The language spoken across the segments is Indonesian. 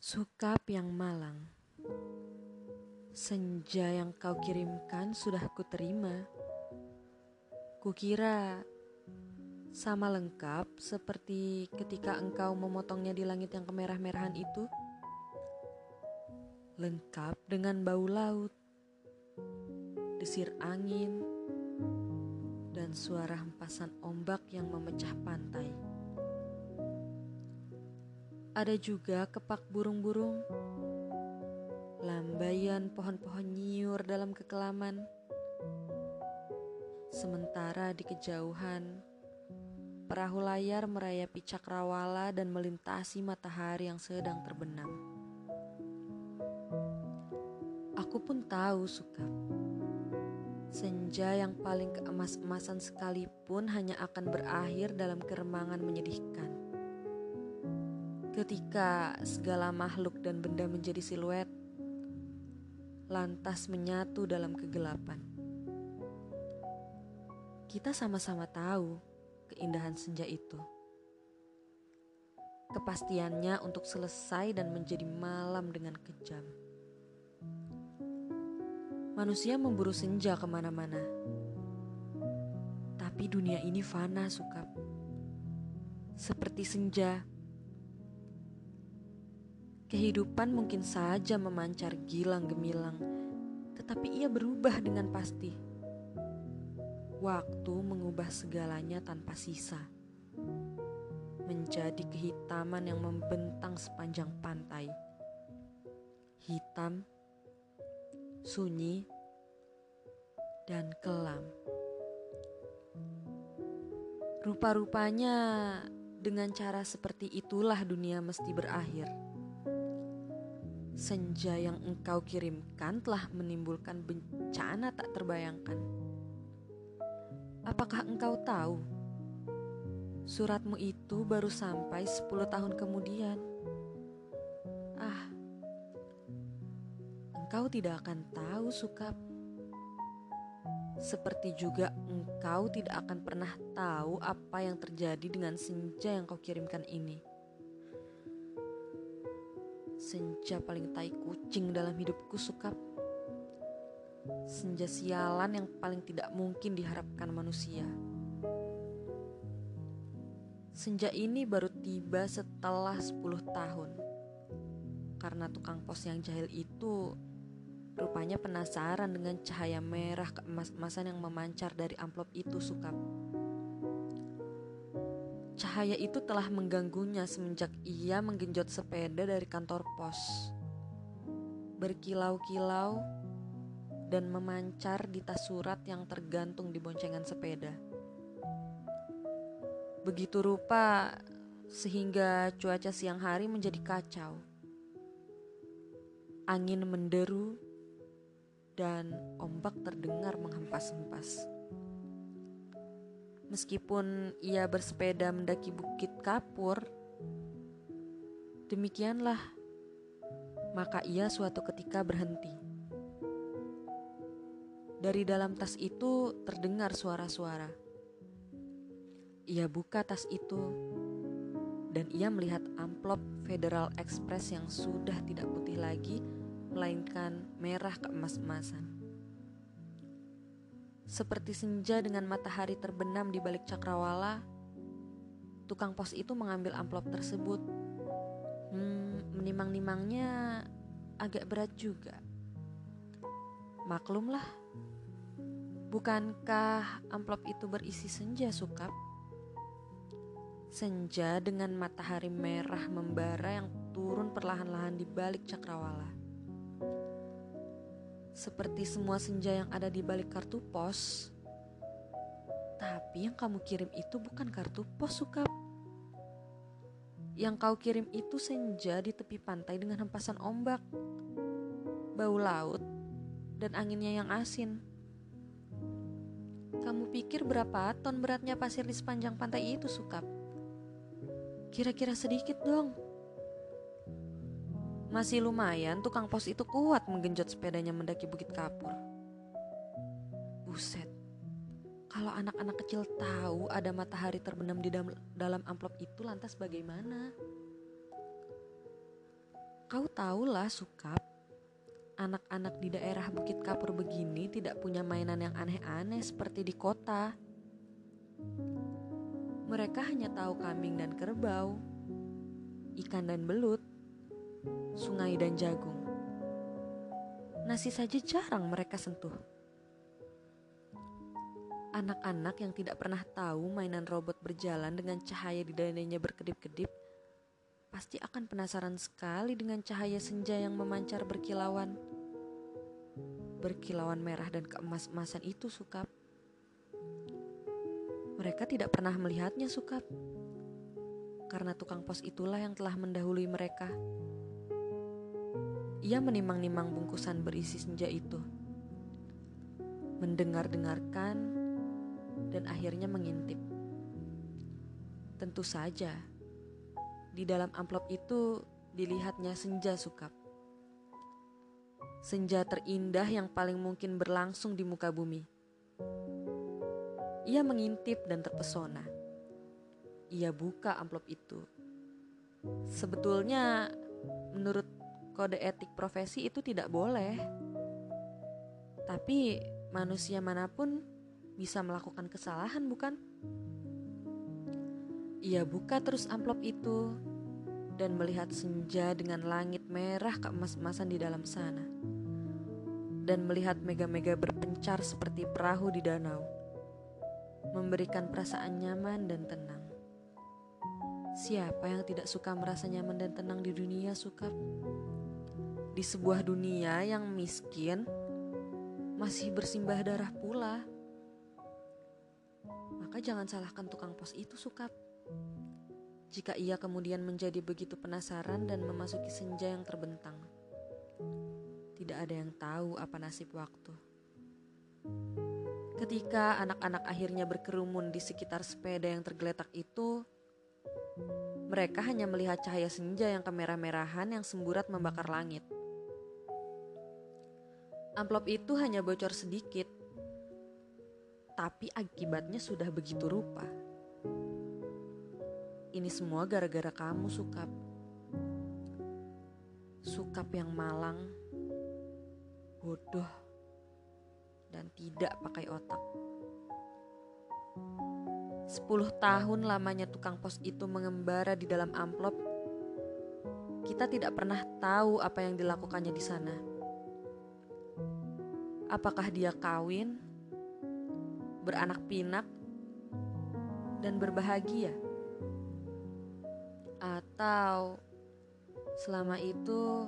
Sukap yang malang. Senja yang kau kirimkan sudah kuterima. Kukira sama lengkap seperti ketika engkau memotongnya di langit yang kemerah-merahan itu? Lengkap dengan bau laut Desir angin Dan suara hempasan ombak yang memecah pantai ada juga kepak burung-burung, lambaian pohon-pohon nyiur dalam kekelaman. Sementara di kejauhan, perahu layar merayapi cakrawala dan melintasi matahari yang sedang terbenam. Aku pun tahu suka. Senja yang paling keemas-emasan sekalipun hanya akan berakhir dalam keremangan menyedihkan ketika segala makhluk dan benda menjadi siluet, lantas menyatu dalam kegelapan. Kita sama-sama tahu keindahan senja itu. Kepastiannya untuk selesai dan menjadi malam dengan kejam. Manusia memburu senja ke mana-mana. Tapi dunia ini fana, Sukap. Seperti senja, Kehidupan mungkin saja memancar gilang gemilang, tetapi ia berubah dengan pasti. Waktu mengubah segalanya tanpa sisa, menjadi kehitaman yang membentang sepanjang pantai. Hitam, sunyi, dan kelam. Rupa-rupanya, dengan cara seperti itulah dunia mesti berakhir senja yang engkau kirimkan telah menimbulkan bencana tak terbayangkan. Apakah engkau tahu? Suratmu itu baru sampai 10 tahun kemudian. Ah, engkau tidak akan tahu, Sukap. Seperti juga engkau tidak akan pernah tahu apa yang terjadi dengan senja yang kau kirimkan ini senja paling tai kucing dalam hidupku sukap. Senja sialan yang paling tidak mungkin diharapkan manusia. Senja ini baru tiba setelah 10 tahun. Karena tukang pos yang jahil itu rupanya penasaran dengan cahaya merah keemas-emasan yang memancar dari amplop itu sukap. Cahaya itu telah mengganggunya semenjak ia menggenjot sepeda dari kantor pos. Berkilau-kilau dan memancar di tas surat yang tergantung di boncengan sepeda. Begitu rupa sehingga cuaca siang hari menjadi kacau. Angin menderu dan ombak terdengar menghempas-hempas. Meskipun ia bersepeda mendaki bukit kapur, demikianlah maka ia suatu ketika berhenti. Dari dalam tas itu terdengar suara-suara. Ia buka tas itu dan ia melihat amplop Federal Express yang sudah tidak putih lagi, melainkan merah keemas-emasan. Seperti senja dengan matahari terbenam di balik cakrawala, tukang pos itu mengambil amplop tersebut. Hmm, menimang-nimangnya agak berat juga. Maklumlah, bukankah amplop itu berisi senja sukap? Senja dengan matahari merah membara yang turun perlahan-lahan di balik cakrawala. Seperti semua senja yang ada di balik kartu pos. Tapi yang kamu kirim itu bukan kartu pos, Sukap. Yang kau kirim itu senja di tepi pantai dengan hempasan ombak, bau laut, dan anginnya yang asin. Kamu pikir berapa ton beratnya pasir di sepanjang pantai itu, Sukap? Kira-kira sedikit dong. Masih lumayan tukang pos itu kuat menggenjot sepedanya mendaki bukit kapur. Buset, kalau anak-anak kecil tahu ada matahari terbenam di dalam, amplop itu lantas bagaimana? Kau tahulah Sukap, anak-anak di daerah Bukit Kapur begini tidak punya mainan yang aneh-aneh seperti di kota. Mereka hanya tahu kambing dan kerbau, ikan dan belut, sungai dan jagung. Nasi saja jarang mereka sentuh. Anak-anak yang tidak pernah tahu mainan robot berjalan dengan cahaya di dadanya berkedip-kedip pasti akan penasaran sekali dengan cahaya senja yang memancar berkilauan. Berkilauan merah dan keemas-emasan itu sukap. Mereka tidak pernah melihatnya sukap. Karena tukang pos itulah yang telah mendahului mereka. Ia menimang-nimang bungkusan berisi senja itu. Mendengar-dengarkan dan akhirnya mengintip. Tentu saja, di dalam amplop itu dilihatnya senja sukap. Senja terindah yang paling mungkin berlangsung di muka bumi. Ia mengintip dan terpesona. Ia buka amplop itu. Sebetulnya menurut kode etik profesi itu tidak boleh. Tapi manusia mana pun bisa melakukan kesalahan bukan? Ia buka terus amplop itu dan melihat senja dengan langit merah keemas-emasan di dalam sana. Dan melihat mega-mega berpencar seperti perahu di danau. Memberikan perasaan nyaman dan tenang. Siapa yang tidak suka merasa nyaman dan tenang di dunia suka? Di sebuah dunia yang miskin, masih bersimbah darah pula. Maka jangan salahkan tukang pos itu sukap. Jika ia kemudian menjadi begitu penasaran dan memasuki senja yang terbentang, tidak ada yang tahu apa nasib waktu. Ketika anak-anak akhirnya berkerumun di sekitar sepeda yang tergeletak itu, mereka hanya melihat cahaya senja yang kemerah-merahan yang semburat membakar langit. Amplop itu hanya bocor sedikit, tapi akibatnya sudah begitu rupa. Ini semua gara-gara kamu, Sukap. Sukap yang malang, bodoh, dan tidak pakai otak. Sepuluh tahun lamanya tukang pos itu mengembara di dalam amplop. Kita tidak pernah tahu apa yang dilakukannya di sana. Apakah dia kawin, beranak pinak, dan berbahagia? Atau selama itu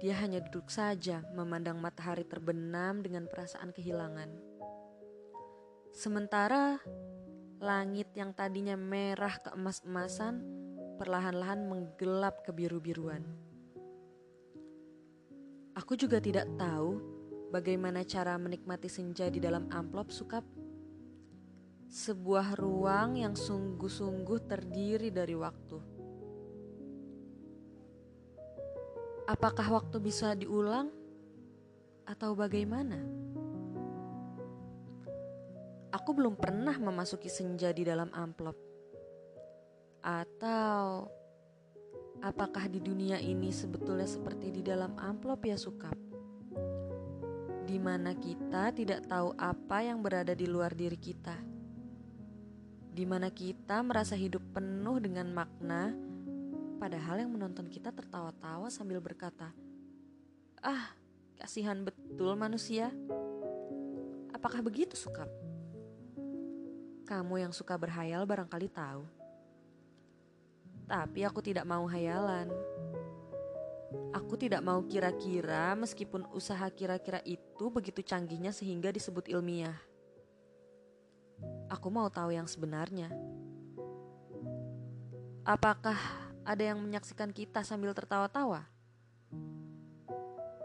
dia hanya duduk saja memandang matahari terbenam dengan perasaan kehilangan. Sementara langit yang tadinya merah keemas-emasan perlahan-lahan menggelap ke biru-biruan. Aku juga tidak tahu bagaimana cara menikmati senja di dalam amplop sukap sebuah ruang yang sungguh-sungguh terdiri dari waktu. Apakah waktu bisa diulang atau bagaimana? Aku belum pernah memasuki senja di dalam amplop. Atau apakah di dunia ini sebetulnya seperti di dalam amplop ya Sukap? Di mana kita tidak tahu apa yang berada di luar diri kita di mana kita merasa hidup penuh dengan makna, padahal yang menonton kita tertawa-tawa sambil berkata, "Ah, kasihan betul manusia." Apakah begitu, suka? Kamu yang suka berhayal barangkali tahu. Tapi aku tidak mau hayalan. Aku tidak mau kira-kira meskipun usaha kira-kira itu begitu canggihnya sehingga disebut ilmiah. Aku mau tahu yang sebenarnya. Apakah ada yang menyaksikan kita sambil tertawa-tawa?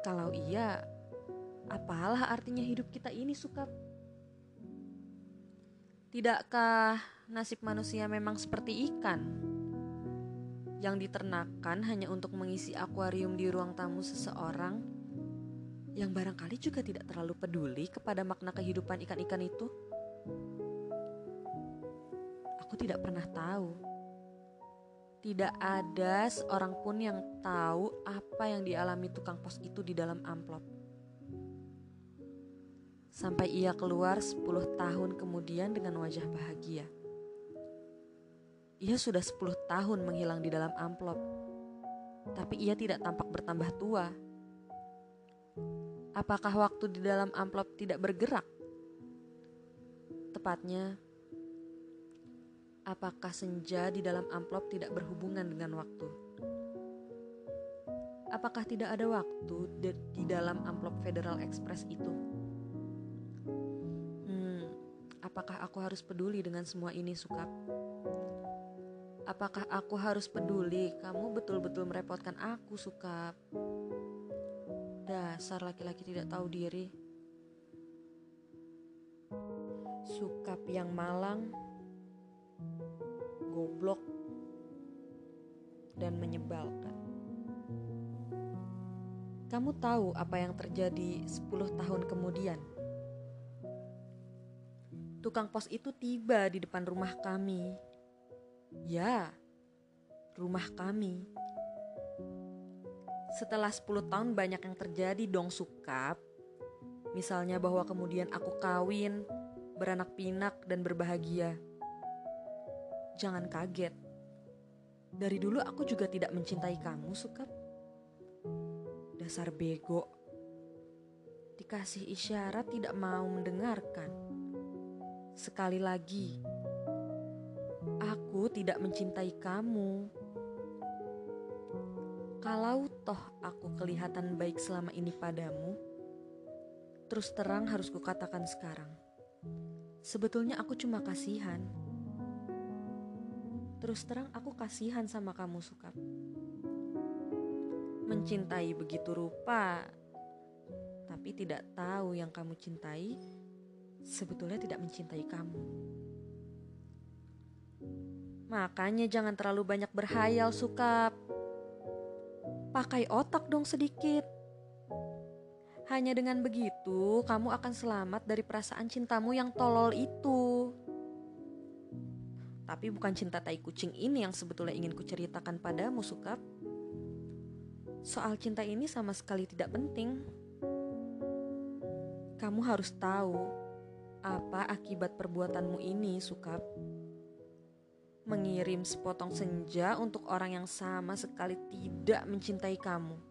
Kalau iya, apalah artinya hidup kita ini, Sukap? Tidakkah nasib manusia memang seperti ikan yang diternakan hanya untuk mengisi akuarium di ruang tamu seseorang yang barangkali juga tidak terlalu peduli kepada makna kehidupan ikan-ikan itu? Aku tidak pernah tahu. Tidak ada seorang pun yang tahu apa yang dialami tukang pos itu di dalam amplop. Sampai ia keluar 10 tahun kemudian dengan wajah bahagia. Ia sudah 10 tahun menghilang di dalam amplop. Tapi ia tidak tampak bertambah tua. Apakah waktu di dalam amplop tidak bergerak? Tepatnya, apakah senja di dalam amplop tidak berhubungan dengan waktu? Apakah tidak ada waktu di dalam amplop Federal Express itu? Apakah aku harus peduli dengan semua ini, Sukap? Apakah aku harus peduli? Kamu betul-betul merepotkan aku, Sukap. Dasar laki-laki tidak tahu diri. Sukap yang malang goblok, dan menyebalkan. Kamu tahu apa yang terjadi 10 tahun kemudian? Tukang pos itu tiba di depan rumah kami. Ya, rumah kami. Setelah 10 tahun banyak yang terjadi dong sukap. Misalnya bahwa kemudian aku kawin, beranak pinak dan berbahagia jangan kaget. Dari dulu aku juga tidak mencintai kamu, Sukap. Dasar bego. Dikasih isyarat tidak mau mendengarkan. Sekali lagi, aku tidak mencintai kamu. Kalau toh aku kelihatan baik selama ini padamu, terus terang harus kukatakan sekarang. Sebetulnya aku cuma kasihan Terus terang aku kasihan sama kamu Sukap. Mencintai begitu rupa, tapi tidak tahu yang kamu cintai sebetulnya tidak mencintai kamu. Makanya jangan terlalu banyak berhayal Sukap. Pakai otak dong sedikit. Hanya dengan begitu, kamu akan selamat dari perasaan cintamu yang tolol itu. Tapi bukan cinta tai kucing ini yang sebetulnya ingin kuceritakan padamu, Sukap. Soal cinta ini sama sekali tidak penting. Kamu harus tahu apa akibat perbuatanmu ini, Sukap. Mengirim sepotong senja untuk orang yang sama sekali tidak mencintai kamu.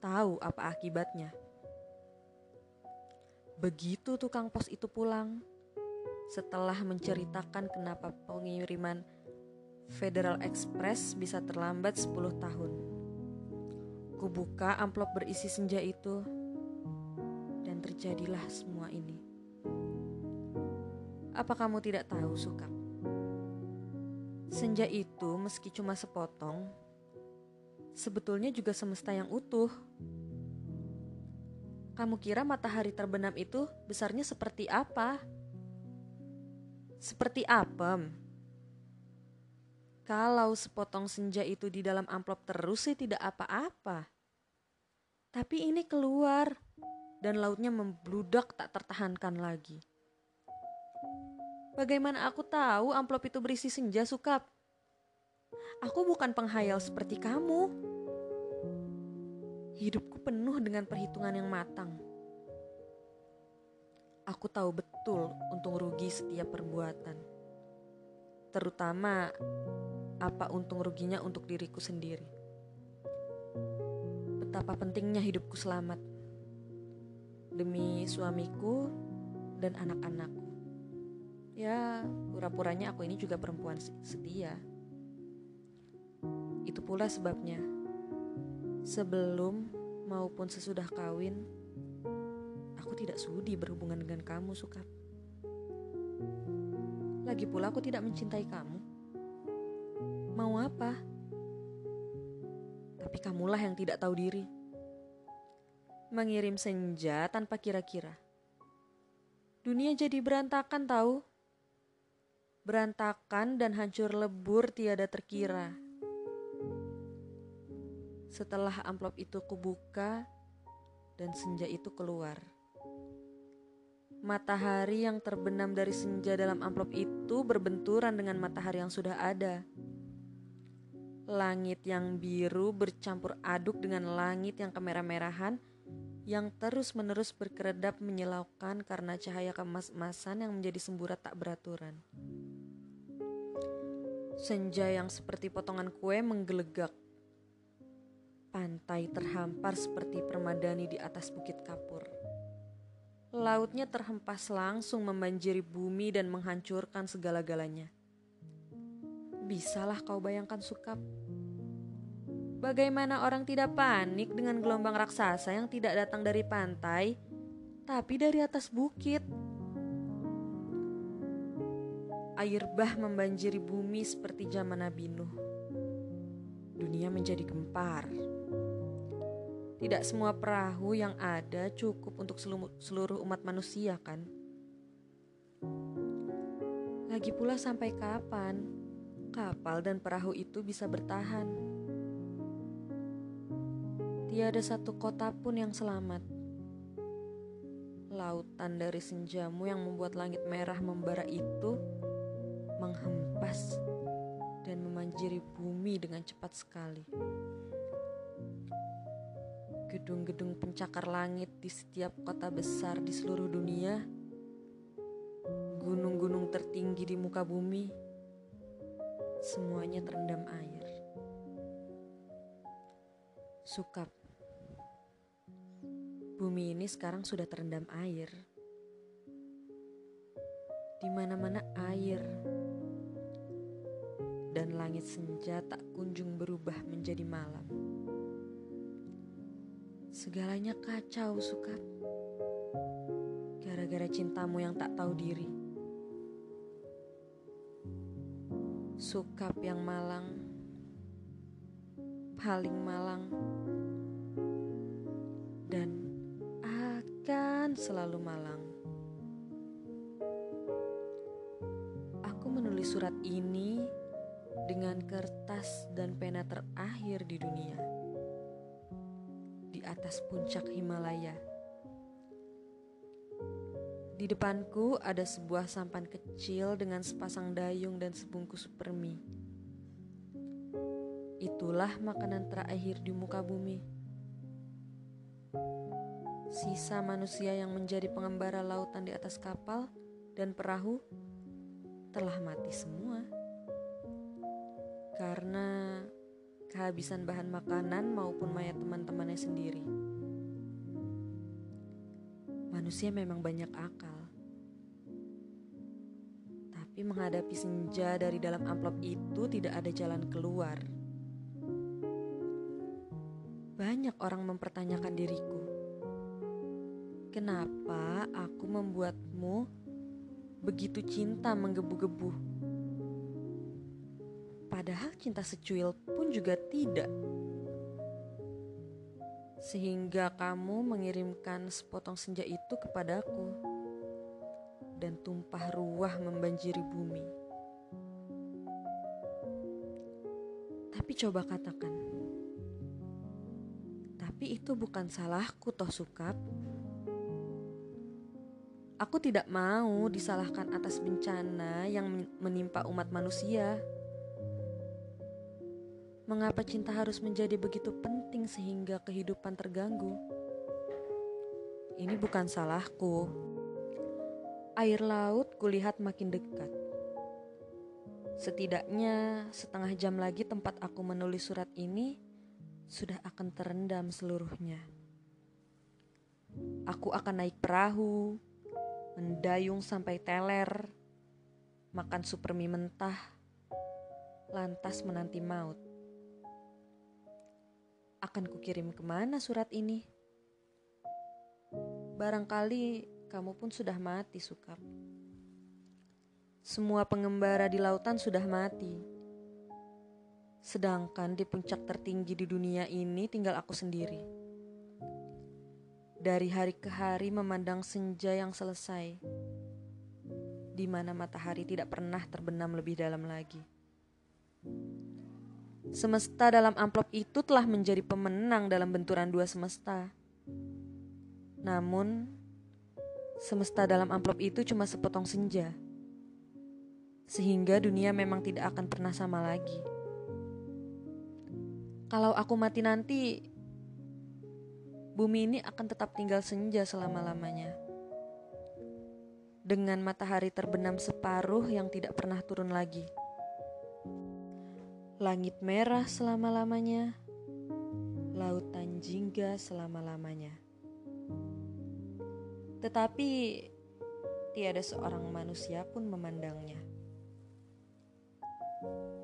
Tahu apa akibatnya? Begitu tukang pos itu pulang, setelah menceritakan kenapa pengiriman Federal Express bisa terlambat 10 tahun. Kubuka amplop berisi senja itu terjadilah semua ini. Apa kamu tidak tahu, Sukap? Senja itu meski cuma sepotong, sebetulnya juga semesta yang utuh. Kamu kira matahari terbenam itu besarnya seperti apa? seperti apem. Kalau sepotong senja itu di dalam amplop terus sih tidak apa-apa. Tapi ini keluar dan lautnya membludak tak tertahankan lagi. Bagaimana aku tahu amplop itu berisi senja sukap? Aku bukan penghayal seperti kamu. Hidupku penuh dengan perhitungan yang matang. Aku tahu betul untung rugi setiap perbuatan. Terutama apa untung ruginya untuk diriku sendiri. Betapa pentingnya hidupku selamat demi suamiku dan anak-anakku. Ya, pura-puranya aku ini juga perempuan setia. Itu pula sebabnya. Sebelum maupun sesudah kawin, tidak sudi berhubungan dengan kamu, Sukap. Lagi pula aku tidak mencintai kamu. Mau apa? Tapi kamulah yang tidak tahu diri. Mengirim senja tanpa kira-kira. Dunia jadi berantakan tahu. Berantakan dan hancur lebur tiada terkira. Setelah amplop itu kubuka dan senja itu keluar. Matahari yang terbenam dari senja dalam amplop itu berbenturan dengan matahari yang sudah ada. Langit yang biru bercampur aduk dengan langit yang kemerah-merahan yang terus-menerus berkeredap menyilaukan karena cahaya kemas-emasan yang menjadi semburat tak beraturan. Senja yang seperti potongan kue menggelegak. Pantai terhampar seperti permadani di atas bukit kapur. Lautnya terhempas langsung membanjiri bumi dan menghancurkan segala-galanya. Bisalah kau bayangkan sukap. Bagaimana orang tidak panik dengan gelombang raksasa yang tidak datang dari pantai, tapi dari atas bukit? Air bah membanjiri bumi seperti zaman Nabi Nuh. Dunia menjadi gempar. Tidak semua perahu yang ada cukup untuk seluruh umat manusia, kan? Lagi pula sampai kapan kapal dan perahu itu bisa bertahan. Tiada satu kota pun yang selamat. Lautan dari senjamu yang membuat langit merah membara itu menghempas dan memanjiri bumi dengan cepat sekali. Gedung-gedung pencakar langit di setiap kota besar di seluruh dunia, gunung-gunung tertinggi di muka bumi, semuanya terendam air. Sukap. Bumi ini sekarang sudah terendam air. Di mana-mana air. Dan langit senja tak kunjung berubah menjadi malam. Segalanya kacau, Sukap. Gara-gara cintamu yang tak tahu diri. Sukap yang malang, paling malang, selalu malang. Aku menulis surat ini dengan kertas dan pena terakhir di dunia, di atas puncak Himalaya di depanku ada sebuah sampan kecil dengan sepasang dayung dan sebungkus supermi. Itulah makanan terakhir di muka bumi. Sisa manusia yang menjadi pengembara lautan di atas kapal dan perahu telah mati semua. Karena kehabisan bahan makanan maupun mayat teman-temannya sendiri manusia memang banyak akal. Tapi menghadapi senja dari dalam amplop itu tidak ada jalan keluar. Banyak orang mempertanyakan diriku. Kenapa aku membuatmu begitu cinta menggebu-gebu? Padahal cinta secuil pun juga tidak sehingga kamu mengirimkan sepotong senja itu kepadaku dan tumpah ruah membanjiri bumi. Tapi coba katakan, tapi itu bukan salahku toh sukap. Aku tidak mau disalahkan atas bencana yang menimpa umat manusia. Mengapa cinta harus menjadi begitu penting sehingga kehidupan terganggu? Ini bukan salahku. Air laut kulihat makin dekat. Setidaknya setengah jam lagi tempat aku menulis surat ini sudah akan terendam seluruhnya. Aku akan naik perahu, mendayung sampai teler, makan supermi mentah, lantas menanti maut akan kukirim ke mana surat ini? Barangkali kamu pun sudah mati, Sukap. Semua pengembara di lautan sudah mati. Sedangkan di puncak tertinggi di dunia ini tinggal aku sendiri. Dari hari ke hari memandang senja yang selesai, di mana matahari tidak pernah terbenam lebih dalam lagi. Semesta dalam amplop itu telah menjadi pemenang dalam benturan dua semesta. Namun, semesta dalam amplop itu cuma sepotong senja. Sehingga dunia memang tidak akan pernah sama lagi. Kalau aku mati nanti, bumi ini akan tetap tinggal senja selama-lamanya. Dengan matahari terbenam separuh yang tidak pernah turun lagi. Langit merah selama-lamanya, lautan jingga selama-lamanya. Tetapi tiada seorang manusia pun memandangnya.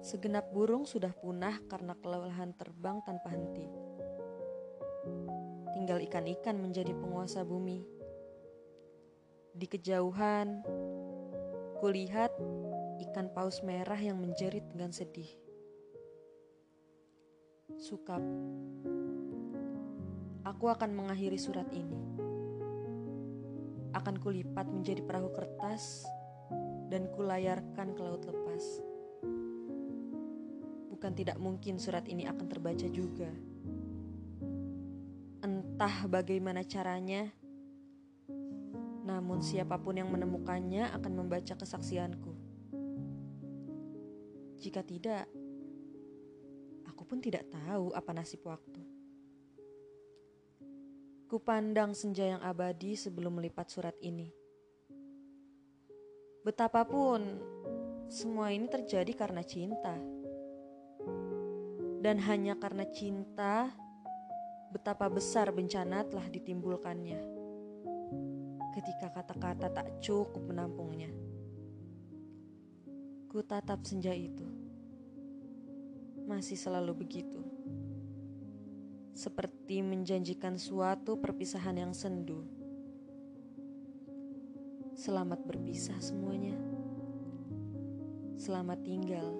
Segenap burung sudah punah karena kelelahan terbang tanpa henti. Tinggal ikan-ikan menjadi penguasa bumi. Di kejauhan, kulihat ikan paus merah yang menjerit dengan sedih. Sukap, aku akan mengakhiri surat ini. Akan kulipat menjadi perahu kertas dan kulayarkan ke laut lepas bukan tidak mungkin surat ini akan terbaca juga. Entah bagaimana caranya, namun siapa pun yang menemukannya akan membaca kesaksianku. Jika tidak, aku pun tidak tahu apa nasib waktu. Kupandang senja yang abadi sebelum melipat surat ini. Betapapun semua ini terjadi karena cinta. Dan hanya karena cinta, betapa besar bencana telah ditimbulkannya. Ketika kata-kata tak cukup menampungnya. Ku tatap senja itu. Masih selalu begitu. Seperti menjanjikan suatu perpisahan yang sendu. Selamat berpisah semuanya. Selamat tinggal,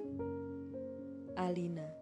Alina.